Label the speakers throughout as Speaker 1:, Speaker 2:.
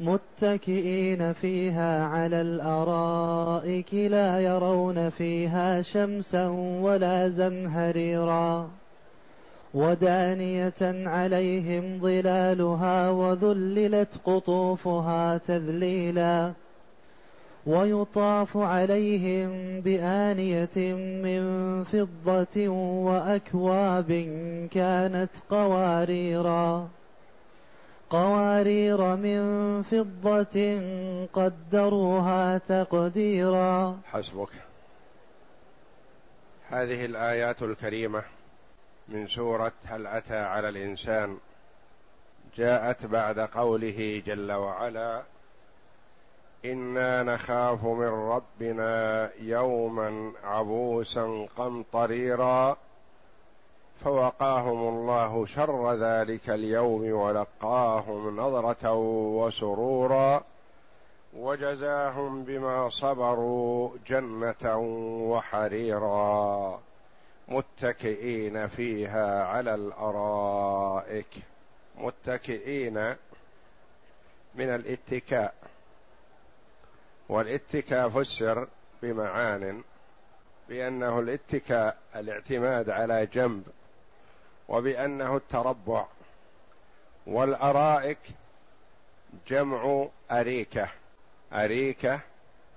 Speaker 1: متكئين فيها على الأرائك لا يرون فيها شمسا ولا زمهريرا ودانية عليهم ظلالها وذللت قطوفها تذليلا ويطاف عليهم بآنية من فضة وأكواب كانت قواريرا قوارير من فضة قدروها تقديرا.
Speaker 2: حسبك. هذه الآيات الكريمة من سورة هل أتى على الإنسان؟ جاءت بعد قوله جل وعلا إنا نخاف من ربنا يوما عبوسا قمطريرا. فوقاهم الله شر ذلك اليوم ولقاهم نظرة وسرورا وجزاهم بما صبروا جنة وحريرا متكئين فيها على الأرائك متكئين من الاتكاء والاتكاء فسر بمعان بأنه الاتكاء الاعتماد على جنب وبأنه التربع. والأرائك جمع أريكة. أريكة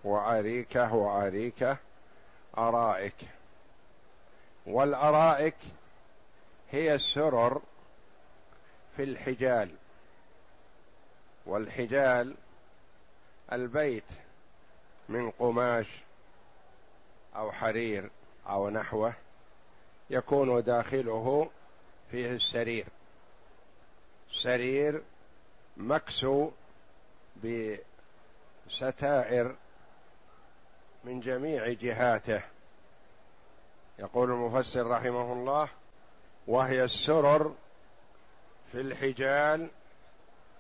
Speaker 2: وأريكة وأريكة أرائك. والأرائك هي السرر في الحجال. والحجال البيت من قماش أو حرير أو نحوه يكون داخله فيه السرير. سرير مكسو بستائر من جميع جهاته. يقول المفسر رحمه الله وهي السرر في الحجال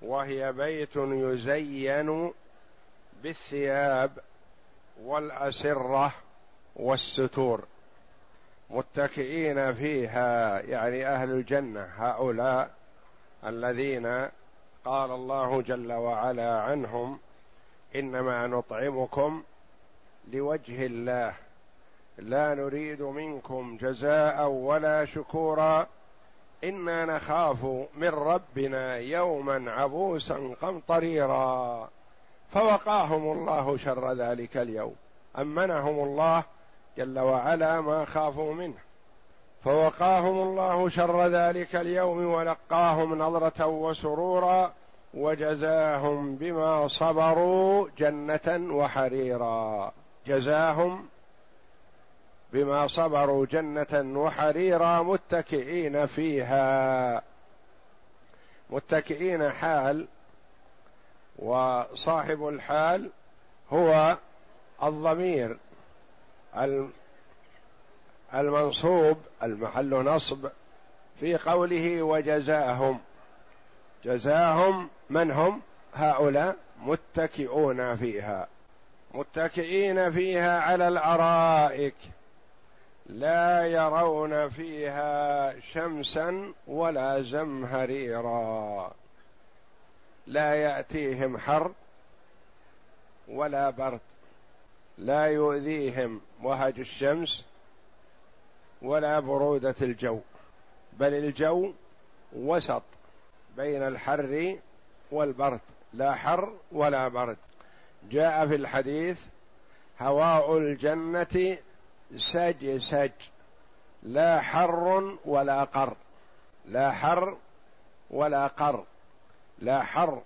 Speaker 2: وهي بيت يزين بالثياب والأسرة والستور. متكئين فيها يعني أهل الجنة هؤلاء الذين قال الله جل وعلا عنهم إنما نطعمكم لوجه الله لا نريد منكم جزاء ولا شكورا إنا نخاف من ربنا يوما عبوسا قمطريرا. فوقاهم الله شر ذلك اليوم أمنهم الله جل وعلا ما خافوا منه. فوقاهم الله شر ذلك اليوم ولقاهم نظرة وسرورا وجزاهم بما صبروا جنة وحريرا. جزاهم بما صبروا جنة وحريرا متكئين فيها. متكئين حال وصاحب الحال هو الضمير. المنصوب المحل نصب في قوله وجزاهم. جزاهم من هم؟ هؤلاء متكئون فيها. متكئين فيها على الأرائك. لا يرون فيها شمسا ولا زمهريرا. لا يأتيهم حر ولا برد. لا يؤذيهم وهج الشمس ولا برودة الجو بل الجو وسط بين الحر والبرد لا حر ولا برد. جاء في الحديث هواء الجنة سج سج لا حر ولا قر لا حر ولا قر لا حر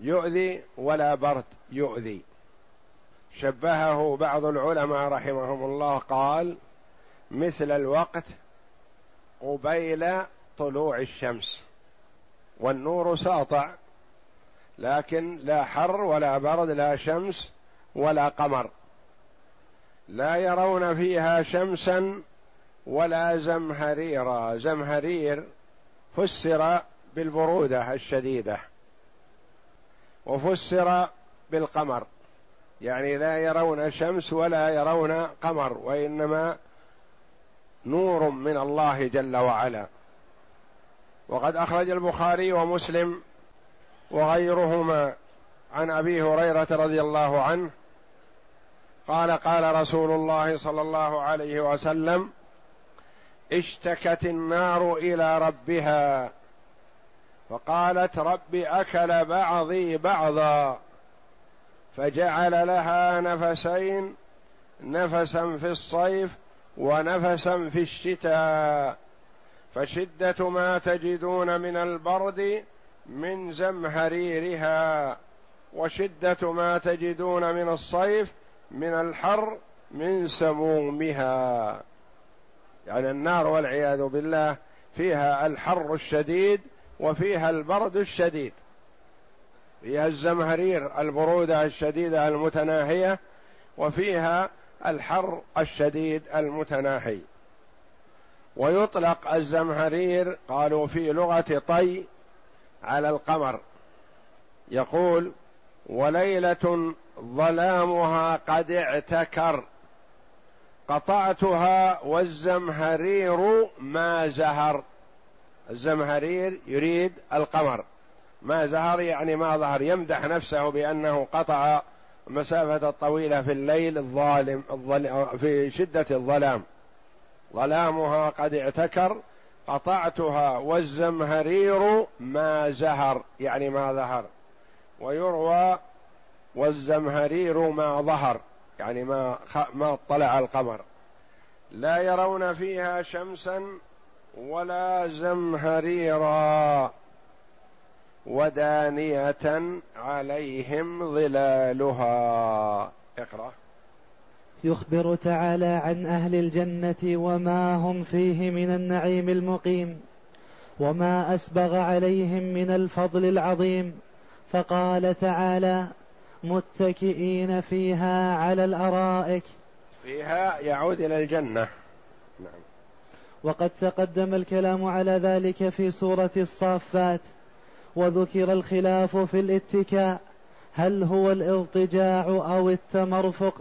Speaker 2: يؤذي ولا برد يؤذي. شبهه بعض العلماء رحمهم الله قال مثل الوقت قبيل طلوع الشمس والنور ساطع لكن لا حر ولا برد لا شمس ولا قمر لا يرون فيها شمسا ولا زمهريرا. زمهرير فسر بالبرودة الشديدة وفسر بالقمر. يعني لا يرون شمس ولا يرون قمر وإنما نور من الله جل وعلا. وقد أخرج البخاري ومسلم وغيرهما عن أبي هريرة رضي الله عنه قال قال رسول الله صلى الله عليه وسلم اشتكت النار إلى ربها فقالت رب أكل بعضي بعضا. فجعل لها نفسين نفسا في الصيف ونفسا في الشتاء. فشدة ما تجدون من البرد من زمهريرها وشدة ما تجدون من الصيف من الحر من سمومها. يعني النار والعياذ بالله فيها الحر الشديد وفيها البرد الشديد. فيها الزمهرير البرودة الشديدة المتناهية وفيها الحر الشديد المتناهي. ويطلق الزمهرير قالوا في لغة طي على القمر. يقول وليلة ظلامها قد اعتكر قطعتها والزمهرير ما زهر. الزمهرير يريد القمر. ما زهر يعني ما ظهر. يمدح نفسه بأنه قطع مسافة طويلة في الليل الظالم في شدة الظلام. ظلامها قد اعتكر قطعتها والزمهرير ما زهر يعني ما ظهر. ويروى والزمهرير ما ظهر يعني ما ما اطلع القمر. لا يرون فيها شمسا ولا زمهريرا. ودانية عليهم ظلالها. اقرأ.
Speaker 1: يخبر تعالى عن أهل الجنة وما هم فيه من النعيم المقيم وما أسبغ عليهم من الفضل العظيم. فقال تعالى متكئين فيها على الأرائك.
Speaker 2: فيها يعود إلى الجنة. نعم.
Speaker 1: وقد تقدم الكلام على ذلك في سورة الصافات. وذكر الخلاف في الاتكاء. هل هو الاضطجاع أو التمرفق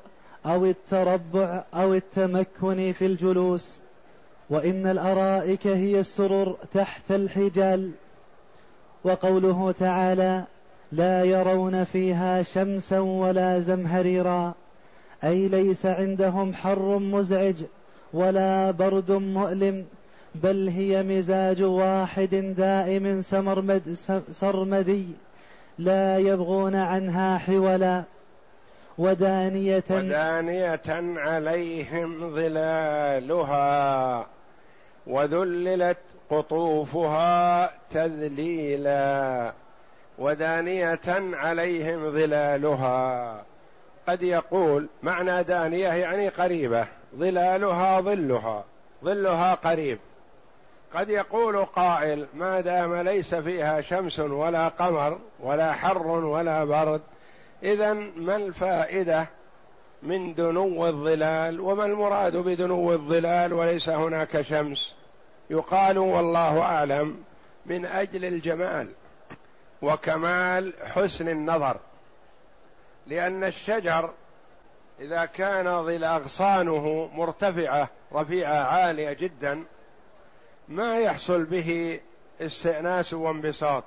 Speaker 1: أو التربع أو التمكن في الجلوس؟ وإن الأرائك هي السرر تحت الحجال. وقوله تعالى لا يرون فيها شمسا ولا زمهريرا. أي ليس عندهم حر مزعج ولا برد مؤلم. بل هي مزاج واحد دائم سمرمد سرمدي لا يبغون عنها حولا ودانية
Speaker 2: ودانية عليهم ظلالها وذللت قطوفها تذليلا ودانية عليهم ظلالها. قد يقول معنى دانية يعني قريبة ظلالها ظلها ظلها قريب. قد يقول قائل ما دام ليس فيها شمس ولا قمر ولا حر ولا برد اذا ما الفائدة من دنو الظلال؟ وما المراد بدنو الظلال وليس هناك شمس؟ يقال والله أعلم من أجل الجمال وكمال حسن النظر لأن الشجر إذا كان ظل أغصانه مرتفعة رفيعة عالية جدا ما يحصل به استئناس وانبساط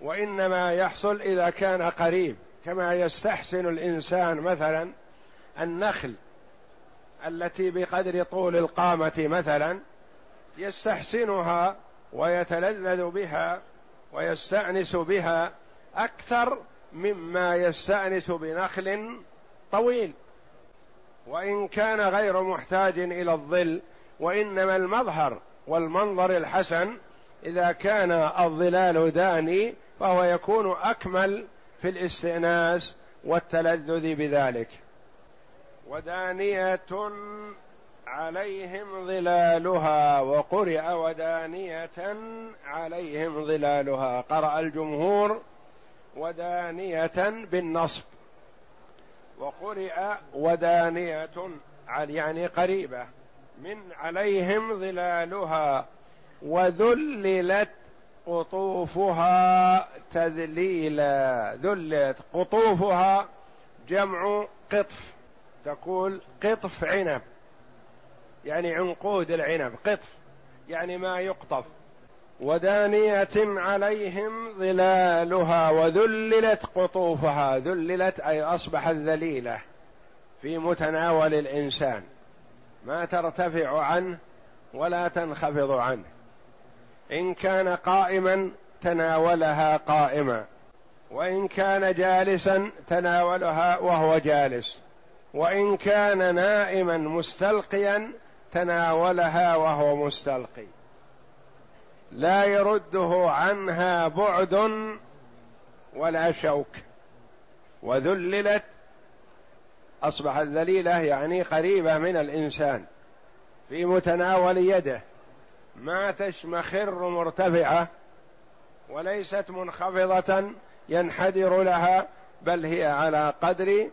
Speaker 2: وإنما يحصل إذا كان قريب كما يستحسن الإنسان مثلا النخل التي بقدر طول القامة مثلا يستحسنها ويتلذذ بها ويستأنس بها أكثر مما يستأنس بنخل طويل. وإن كان غير محتاج إلى الظل وإنما المظهر والمنظر الحسن إذا كان الظلال داني فهو يكون أكمل في الاستئناس والتلذذ بذلك. ودانية عليهم ظلالها وقرئ ودانية عليهم ظلالها. قرأ الجمهور ودانية بالنصب وقرئ ودانية يعني قريبة. من عليهم ظلالها وذللت قطوفها تذليلا. ذلت قطوفها جمع قطف تقول قطف عنب يعني عنقود العنب قطف يعني ما يقطف. ودانية عليهم ظلالها وذللت قطوفها ذللت أي أصبحت ذليلة في متناول الإنسان. ما ترتفع عنه ولا تنخفض عنه. إن كان قائما تناولها قائما وإن كان جالسا تناولها وهو جالس وإن كان نائما مستلقيا تناولها وهو مستلقي. لا يرده عنها بعد ولا شوك. وذللت اصبحت ذليله يعني قريبة من الإنسان في متناول يده. ما تشمخر مرتفعة وليست منخفضة ينحدر لها بل هي على قدر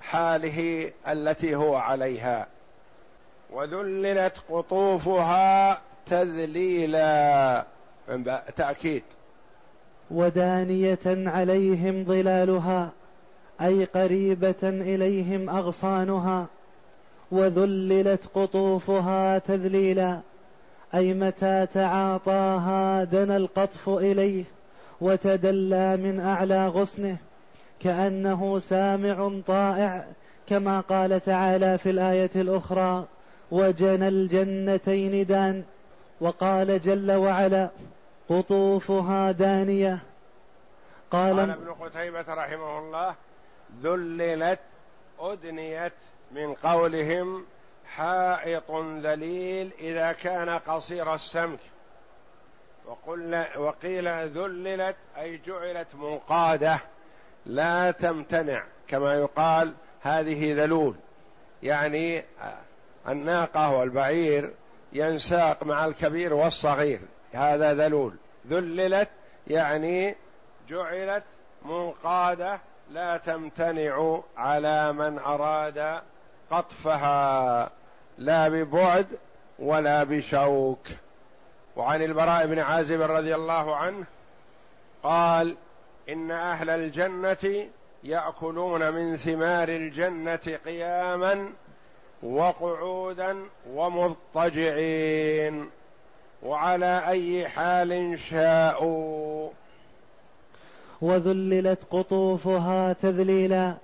Speaker 2: حاله التي هو عليها. وذللت قطوفها تذليلا. تأكيد.
Speaker 1: ودانية عليهم ظلالها. أي قريبة إليهم أغصانها وذللت قطوفها تذليلا أي متى تعاطاها دنا القطف إليه وتدلى من أعلى غصنه كأنه سامع طائع كما قال تعالى في الآية الأخرى وجنى الجنتين دان. وقال جل وعلا قطوفها دانية.
Speaker 2: قال, قال ابن قتيبة رحمه الله ذللت أدنيت من قولهم حائط ذليل إذا كان قصير السمك. وقل وقيل ذللت أي جعلت منقادة لا تمتنع كما يقال هذه ذلول. يعني الناقة والبعير ينساق مع الكبير والصغير هذا ذلول. ذللت يعني جعلت منقادة لا تمتنع على من أراد قطفها لا ببعد ولا بشوك. وعن البراء بن عازب رضي الله عنه قال إن أهل الجنة يأكلون من ثمار الجنة قياما وقعودا ومضطجعين وعلى أي حال شاءوا.
Speaker 1: وذللت قطوفها تذليلا.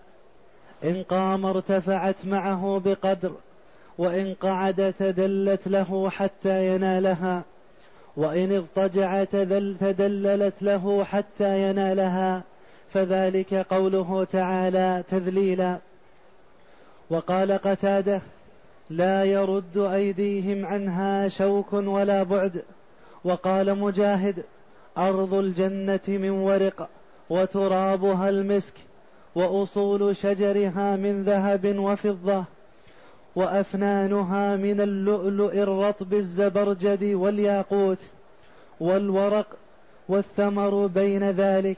Speaker 1: إن قام ارتفعت معه بقدر وإن قعد تدلت له حتى ينالها وإن اضطجع تدل تدللت له حتى ينالها فذلك قوله تعالى تذليلا. وقال قتادة لا يرد أيديهم عنها شوك ولا بعد. وقال مجاهد أرض الجنة من ورق. وترابها المسك وأصول شجرها من ذهب وفضة وأفنانها من اللؤلؤ الرطب الزبرجد والياقوت والورق والثمر بين ذلك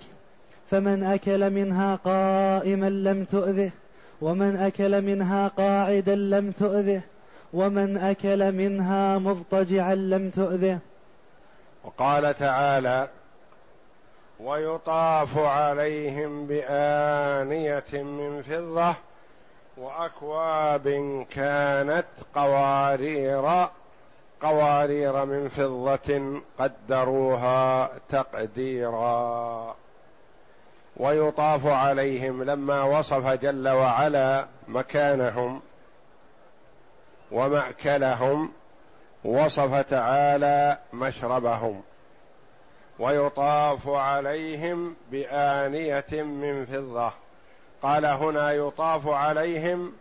Speaker 1: فمن أكل منها قائما لم تؤذه ومن أكل منها قاعدا لم تؤذه ومن أكل منها مضطجعا لم تؤذه.
Speaker 2: وقال تعالى ويطاف عليهم بآنية من فضة وأكواب كانت قوارير قوارير من فضة قدروها تقديرا. ويطاف عليهم لما وصف جل وعلا مكانهم ومأكلهم وصف تعالى مشربهم. ويطاف عليهم بآنية من فضة. قال هنا يطاف عليهم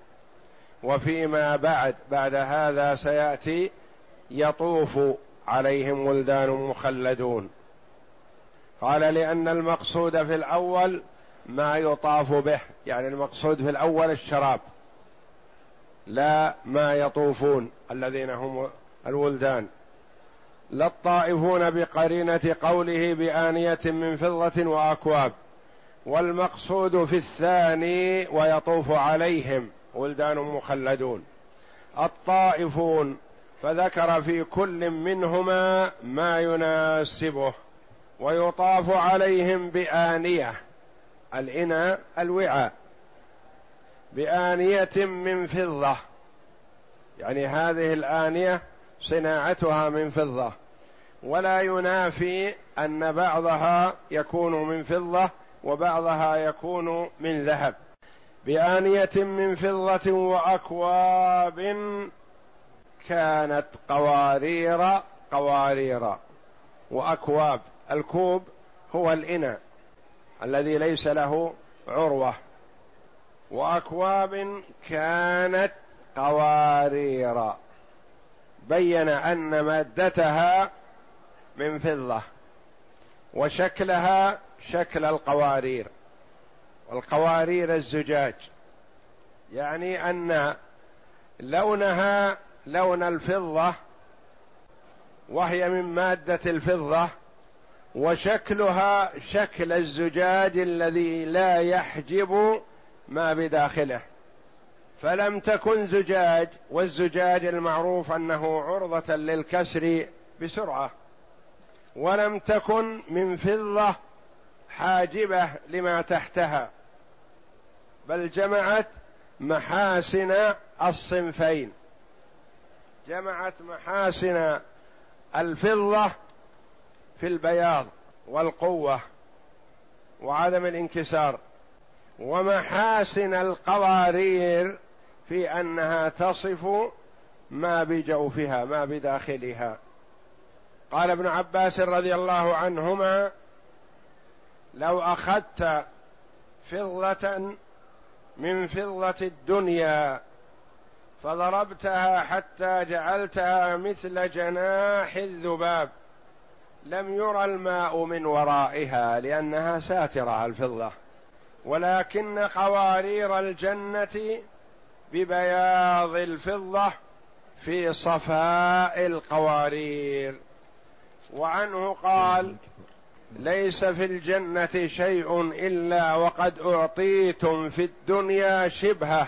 Speaker 2: وفيما بعد بعد هذا سيأتي يطوف عليهم ولدان مخلدون. قال لأن المقصود في الأول ما يطاف به يعني المقصود في الأول الشراب لا ما يطوفون الذين هم الولدان. لا الطائفون بقرينة قوله بآنية من فضة وأكواب والمقصود في الثاني ويطوف عليهم ولدان مخلدون. الطائفون فذكر في كل منهما ما يناسبه ويطاف عليهم بآنية الإناء الوعاء. بآنية من فضة يعني هذه الآنية صناعتها من فضة. ولا ينافي أن بعضها يكون من فضة وبعضها يكون من ذهب. بآنية من فضة وأكواب كانت قوارير قوارير. وأكواب الكوب هو الإناء الذي ليس له عروة. وأكواب كانت قوارير. بين أن مادتها من فضة وشكلها شكل القوارير والقوارير الزجاج. يعني أن لونها لون الفضة وهي من مادة الفضة وشكلها شكل الزجاج الذي لا يحجب ما بداخله. فلم تكن زجاج والزجاج المعروف أنه عرضة للكسر بسرعة. ولم تكن من فضة حاجبة لما تحتها بل جمعت محاسن الصنفين. جمعت محاسن الفضة في البياض والقوة وعدم الانكسار ومحاسن القوارير في أنها تصف ما بجوفها ما بداخلها. قال ابن عباس رضي الله عنهما لو أخذت فضة من فضة الدنيا فضربتها حتى جعلتها مثل جناح الذباب لم يرى الماء من ورائها لأنها ساترة الفضة ولكن قوارير الجنة ببياض الفضة في صفاء القوارير. وعنه قال ليس في الجنة شيء إلا وقد أعطيتم في الدنيا شبهة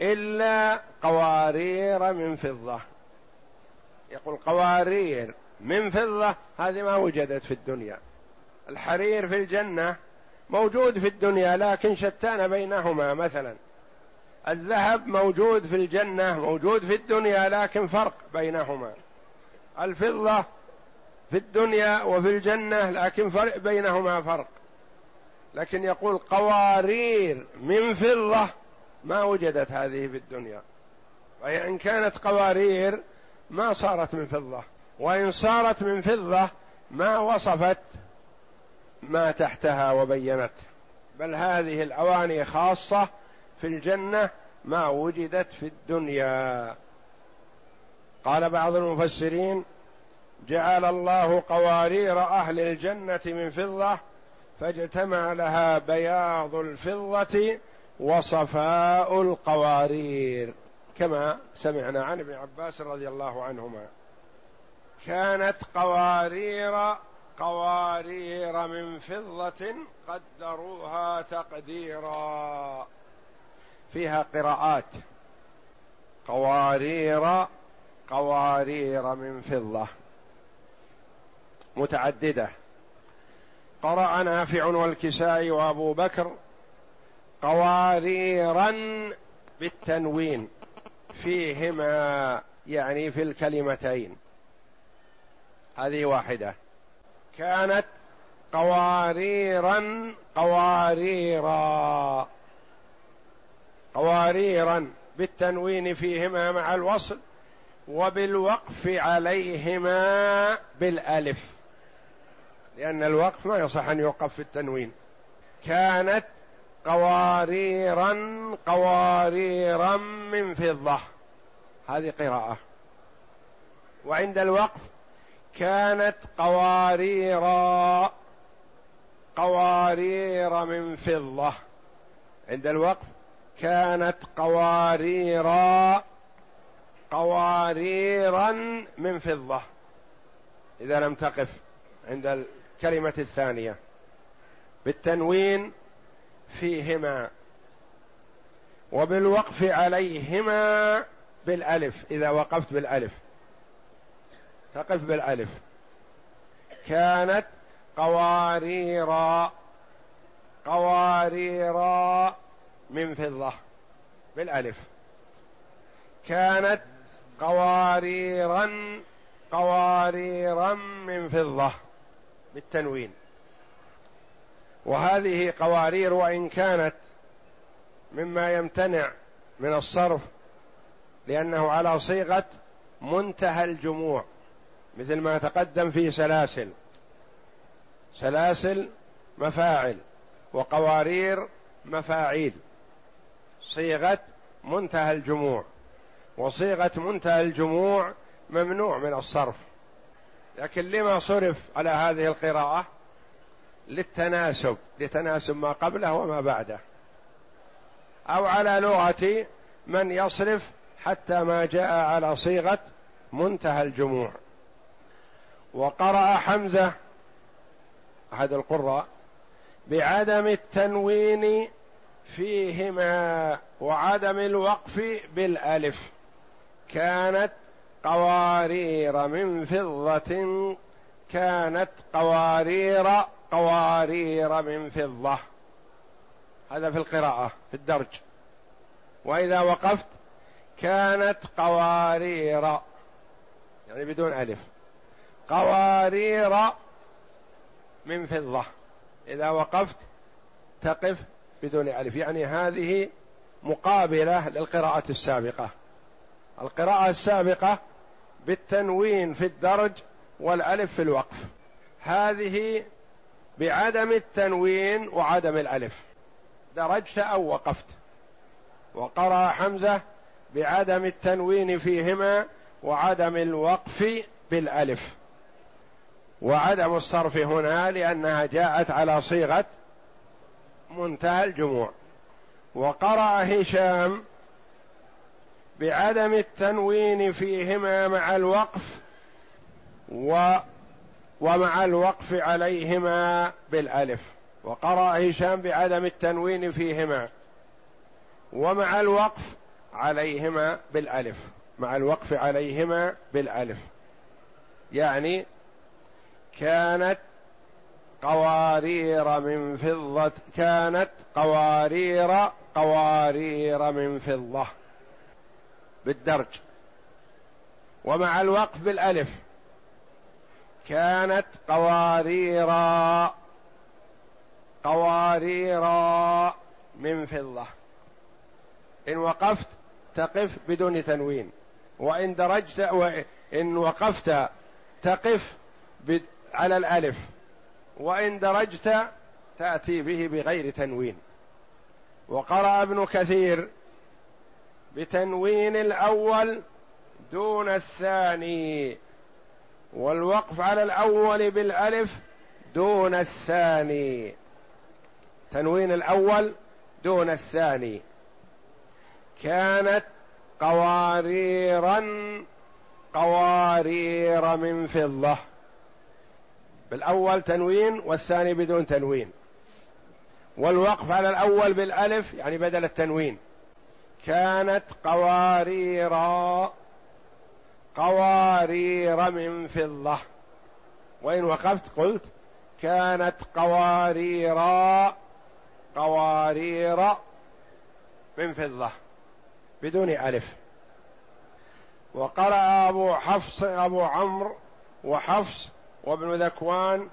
Speaker 2: إلا قوارير من فضة. يقول قوارير من فضة هذه ما وجدت في الدنيا. الحرير في الجنة موجود في الدنيا لكن شتان بينهما مثلا. الذهب موجود في الجنة موجود في الدنيا لكن فرق بينهما. الفضة في الدنيا وفي الجنة لكن فرق بينهما فرق. لكن يقول قوارير من فضة ما وجدت هذه في الدنيا. وهي إن كانت قوارير ما صارت من فضة. وإن صارت من فضة ما وصفت ما تحتها وبينت. بل هذه الأواني خاصة في الجنة ما وجدت في الدنيا. قال بعض المفسرين جعل الله قوارير أهل الجنة من فضة فاجتمع لها بياض الفضة وصفاء القوارير. كما سمعنا عن ابن عباس رضي الله عنهما. كانت قوارير قوارير من فضة قدروها تقديرا. فيها قراءات. قوارير قوارير من فضة. متعددة. قرأ نافع والكسائي وأبو بكر قواريرا بالتنوين. فيهما يعني في الكلمتين. هذه واحدة. كانت قواريرا قواريرا. قواريرا بالتنوين فيهما مع الوصل وبالوقف عليهما بالألف. لأن الوقف ما يصح أن يوقف في التنوين. كانت قواريرا قواريرا من فضة. هذه قراءة. وعند الوقف كانت قواريرا قوارير من فضة. عند الوقف كانت قواريرا قواريرا من فضة. إذا لم تقف عند الكلمة الثانية. بالتنوين فيهما وبالوقف عليهما بالألف إذا وقفت بالألف. تقف بالألف. كانت قواريرا قواريرا من فضة بالألف. كانت قواريرا قواريرا من فضة. بالتنوين. وهذه قوارير وإن كانت مما يمتنع من الصرف لأنه على صيغة منتهى الجموع مثل ما تقدم في سلاسل. سلاسل مفاعل وقوارير مفاعيل. صيغة منتهى الجموع. وصيغة منتهى الجموع ممنوع من الصرف. لكن لما صرف على هذه القراءة للتناسب لتناسب ما قبله وما بعده. أو على لغة من يصرف حتى ما جاء على صيغة منتهى الجموع. وقرأ حمزة أحد القراء بعدم التنوين فيهما وعدم الوقف بالألف. كانت قوارير من فضة كانت قوارير قوارير من فضة. هذا في القراءة في الدرج. وإذا وقفت كانت قوارير يعني بدون ألف. قوارير من فضة. إذا وقفت تقف بدون ألف. يعني هذه مقابلة للقراءة السابقة. القراءة السابقة بالتنوين في الدرج والألف في الوقف. هذه بعدم التنوين وعدم الألف. درجت أو وقفت. وقرأ حمزة بعدم التنوين فيهما وعدم الوقف بالألف. وعدم الصرف هنا لأنها جاءت على صيغة منتهى الجموع. وقرأ هشام بعدم التنوين فيهما مع الوقف و ومع الوقف عليهما بالألف. وقرأ هشام بعدم التنوين فيهما ومع الوقف عليهما بالألف. مع الوقف عليهما بالألف. يعني كانت قوارير من فضة كانت قوارير قوارير من فضة. بالدرج. ومع الوقف بالألف كانت قواريرا قواريرا من فضة. إن وقفت تقف بدون تنوين وإن درجت وإن وقفت تقف على الألف وإن درجت تأتي به بغير تنوين. وقرأ ابن كثير بتنوين الأول دون الثاني والوقف على الأول بالألف دون الثاني. تنوين الأول دون الثاني. كانت قواريرا قوارير من فضة. بالأول تنوين والثاني بدون تنوين. والوقف على الأول بالألف يعني بدل التنوين. كانت قواريرا قوارير من فضة. وإن وقفت قلت كانت قواريرا قوارير من فضة بدون ألف. وقرأ أبو حفص أبو عمرو وحفص وابن ذكوان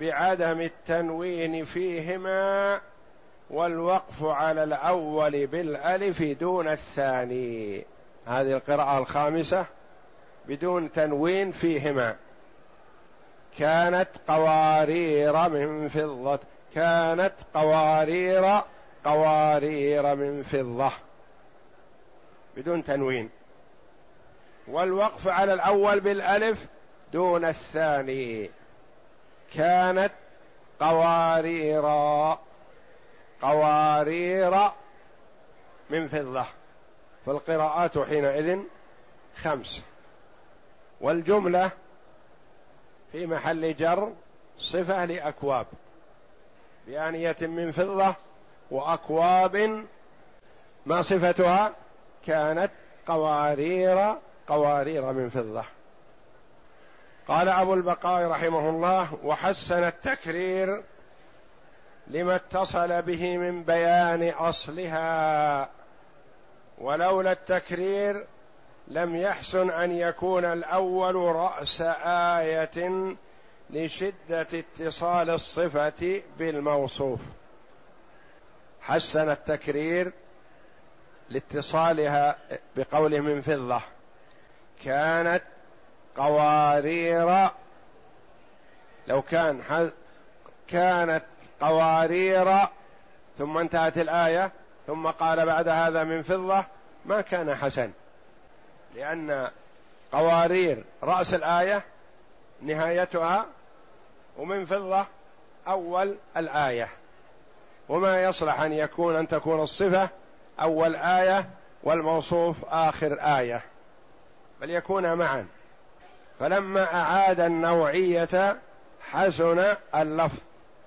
Speaker 2: بعدم التنوين فيهما والوقف على الأول بالألف دون الثاني. هذه القراءة الخامسة بدون تنوين فيهما. كانت قوارير من فضة كانت قوارير قوارير من فضة. بدون تنوين. والوقف على الأول بالألف دون الثاني. كانت قواريرا قوارير من فضة فالقراءات حينئذ خمس. والجملة في محل جر صفة لأكواب بآنية من فضة وأكواب ما صفتها؟ كانت قوارير قوارير من فضة. قال أبو البقاء رحمه الله وحسن التكرير لما اتصل به من بيان أصلها ولولا التكرير لم يحسن أن يكون الأول رأس آية لشدة اتصال الصفة بالموصوف. حسن التكرير لاتصالها بقوله من فضة كانت قوارير لو كان كانت قوارير ثم انتهت الآية ثم قال بعد هذا من فضة ما كان حسن. لأن قوارير رأس الآية نهايتها ومن فضة أول الآية. وما يصلح أن يكون أن تكون الصفة أول آية والموصوف آخر آية. بل يكون معا. فلما أعاد النوعية حسن اللفظ.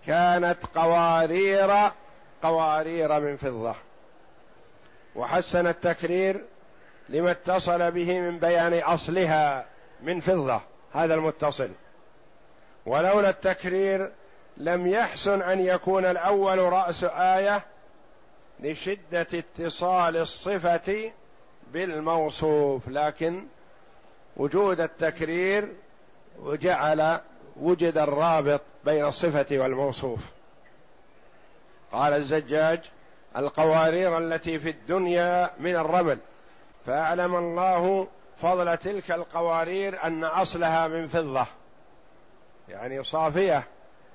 Speaker 2: كانت قوارير قوارير من فضة. وحسن التكرير لما اتصل به من بيان أصلها من فضة هذا المتصل. ولولا التكرير لم يحسن أن يكون الأول رأس آية لشدة اتصال الصفة بالموصوف لكن وجود التكرير وجعل وجد الرابط بين الصفة والموصوف. قال الزجاج القوارير التي في الدنيا من الرمل. فأعلم الله فضل تلك القوارير أن أصلها من فضة. يعني صافية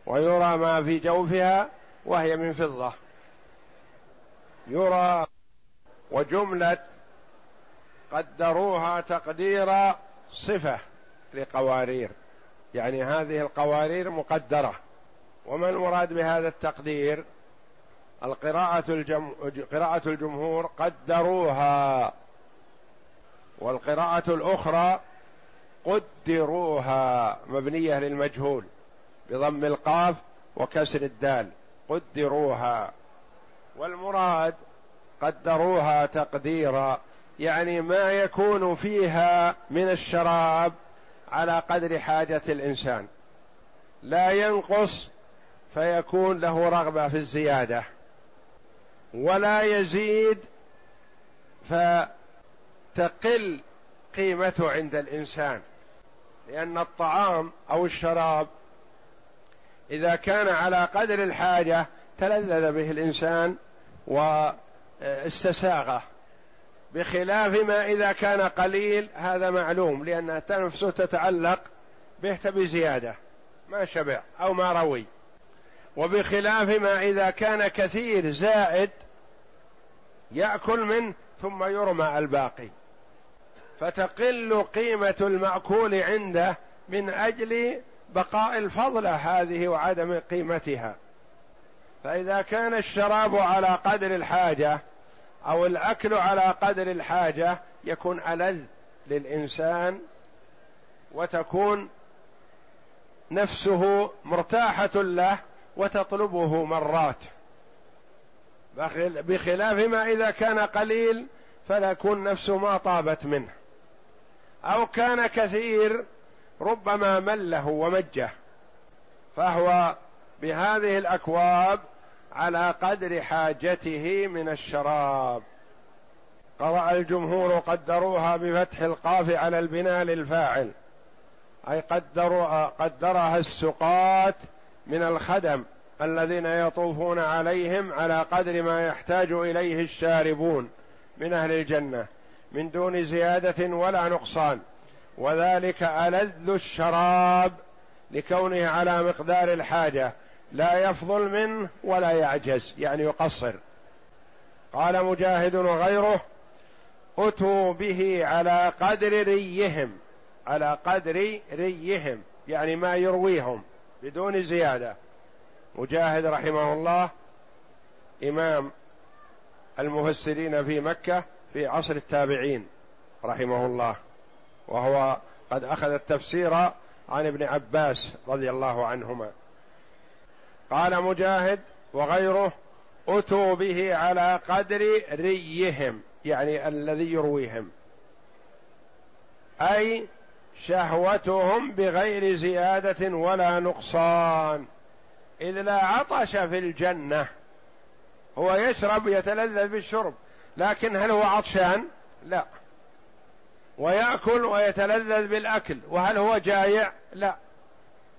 Speaker 2: ويرى ما في جوفها وهي من فضة. يرى وجملة قدروها تقدير صفة لقوارير. يعني هذه القوارير مقدرة. وما المراد بهذا التقدير؟ القراءة الجم... قراءة الجمهور قدروها. والقراءة الأخرى قدروها. مبنية للمجهول بضم القاف وكسر الدال. قدروها. والمراد قدروها تقديرا يعني ما يكون فيها من الشراب على قدر حاجة الإنسان. لا ينقص فيكون له رغبة في الزيادة. ولا يزيد ف تقل قيمته عند الإنسان. لأن الطعام أو الشراب إذا كان على قدر الحاجة تلذذ به الإنسان واستساغه. بخلاف ما إذا كان قليل هذا معلوم لأن نفسه تتعلق به بزياده ما شبع أو ما روي. وبخلاف ما إذا كان كثير زائد يأكل منه ثم يرمى الباقي. فتقل قيمة المأكول عنده من أجل بقاء الفضلة هذه وعدم قيمتها. فإذا كان الشراب على قدر الحاجة أو الأكل على قدر الحاجة يكون ألذ للإنسان وتكون نفسه مرتاحة له وتطلبه مرات. بخلاف ما إذا كان قليل فلا يكون نفسه ما طابت منه. أو كان كثير ربما مله ومجه. فهو بهذه الأكواب على قدر حاجته من الشراب. قرأ الجمهور قدروها بفتح القاف على البناء للفاعل أي قدروا قدرها السقاة من الخدم الذين يطوفون عليهم على قدر ما يحتاج إليه الشاربون من أهل الجنة من دون زيادة ولا نقصان. وذلك ألذ الشراب لكونه على مقدار الحاجة. لا يفضل منه ولا يعجز يعني يقصر. قال مجاهد وغيره أتوا به على قدر ريهم على قدر ريهم يعني ما يرويهم بدون زيادة. مجاهد رحمه الله إمام المفسرين في مكة في عصر التابعين رحمه الله وهو قد أخذ التفسير عن ابن عباس رضي الله عنهما. قال مجاهد وغيره أتوا به على قدر ريهم يعني الذي يرويهم. أي شهوتهم بغير زيادة ولا نقصان. إذ لا عطش في الجنة هو يشرب يتلذذ بالشرب لكن هل هو عطشان؟ لا. ويأكل ويتلذذ بالأكل وهل هو جائع؟ لا.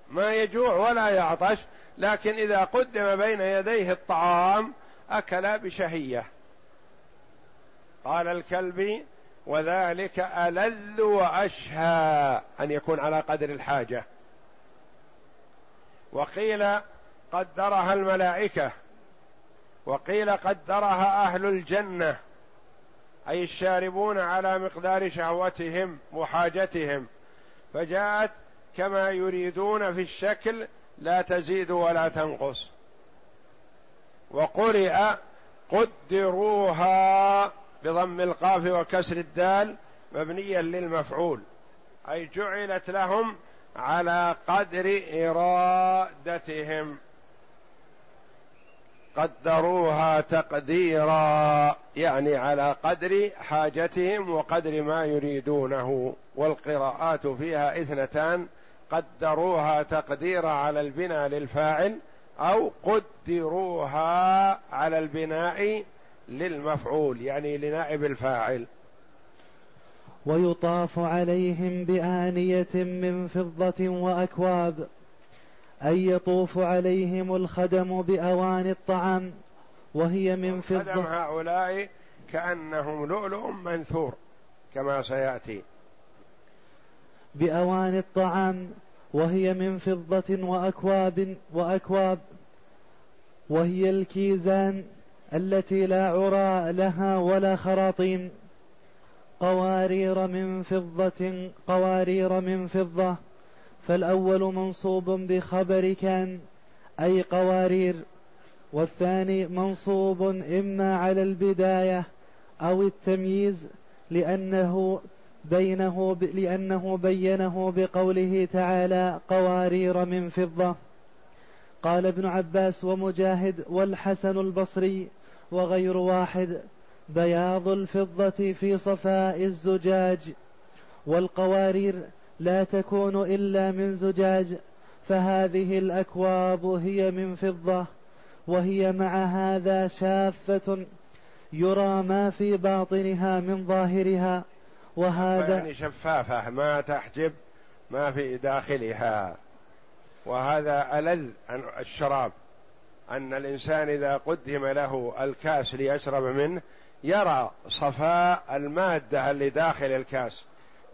Speaker 2: ما يجوع ولا يعطش لكن إذا قدم بين يديه الطعام أكل بشهية. قال الكلبي وذلك ألذ وأشهى أن يكون على قدر الحاجة. وقيل قدرها الملائكة. وقيل قدرها أهل الجنة. أي الشاربون على مقدار شهوتهم وحاجتهم. فجاءت كما يريدون في الشكل لا تزيد ولا تنقص. وقرئ قدروها بضم القاف وكسر الدال مبنيا للمفعول. أي جعلت لهم على قدر إرادتهم. قدروها تقديرا يعني على قدر حاجتهم وقدر ما يريدونه. والقراءات فيها اثنتان قدروها تقديرا على البناء للفاعل أو قدروها على البناء للمفعول يعني لنائب الفاعل.
Speaker 1: ويطاف عليهم بآنية من فضة وأكواب أي يطوف عليهم الخدم بأواني الطعام وهي من فضة
Speaker 2: هؤلاء كأنهم لؤلؤ منثور كما سيأتي.
Speaker 1: بأواني الطعام وهي من فضة وأكواب وأكواب وهي الكيزان التي لا عرى لها ولا خراطيم. قوارير من فضة قوارير من فضة. فالأول منصوب بخبر كان أي قوارير. والثاني منصوب إما على البداية أو التمييز لأنه بينه لأنه بينه بقوله تعالى قوارير من فضة. قال ابن عباس ومجاهد والحسن البصري وغير واحد بياض الفضة في صفاء الزجاج. والقوارير لا تكون إلا من زجاج فهذه الأكواب هي من فضة وهي مع هذا شافة يرى ما في باطنها من ظاهرها. وهذا
Speaker 2: يعني شفافة ما تحجب ما في داخلها. وهذا ألذ عن الشراب أن الإنسان إذا قدم له الكاس ليشرب منه يرى صفاء المادة اللي داخل الكاس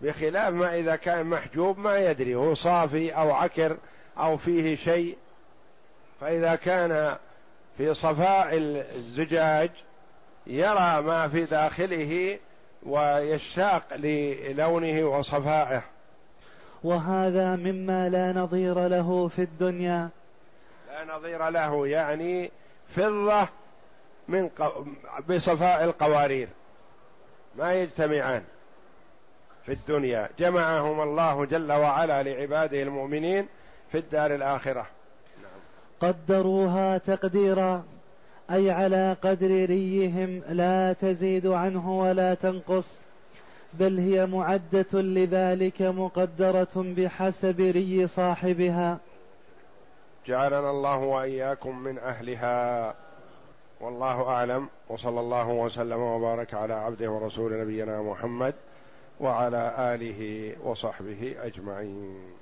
Speaker 2: بخلاف ما إذا كان محجوب ما يدري هو صافي أو عكر أو فيه شيء. فإذا كان في صفاء الزجاج يرى ما في داخله ويشتاق للونه وصفائه.
Speaker 1: وهذا مما لا نظير له في الدنيا.
Speaker 2: لا نظير له يعني فضة من بصفاء القوارير. ما يجتمعان في الدنيا. جمعهم الله جل وعلا لعباده المؤمنين في الدار الآخرة.
Speaker 1: قدروها تقديرا. أي على قدر ريهم لا تزيد عنه ولا تنقص بل هي معدة لذلك مقدرة بحسب ري صاحبها.
Speaker 2: جعلنا الله وإياكم من أهلها. والله أعلم وصلى الله وسلم وبارك على عبده ورسول نبينا محمد وعلى آله وصحبه أجمعين.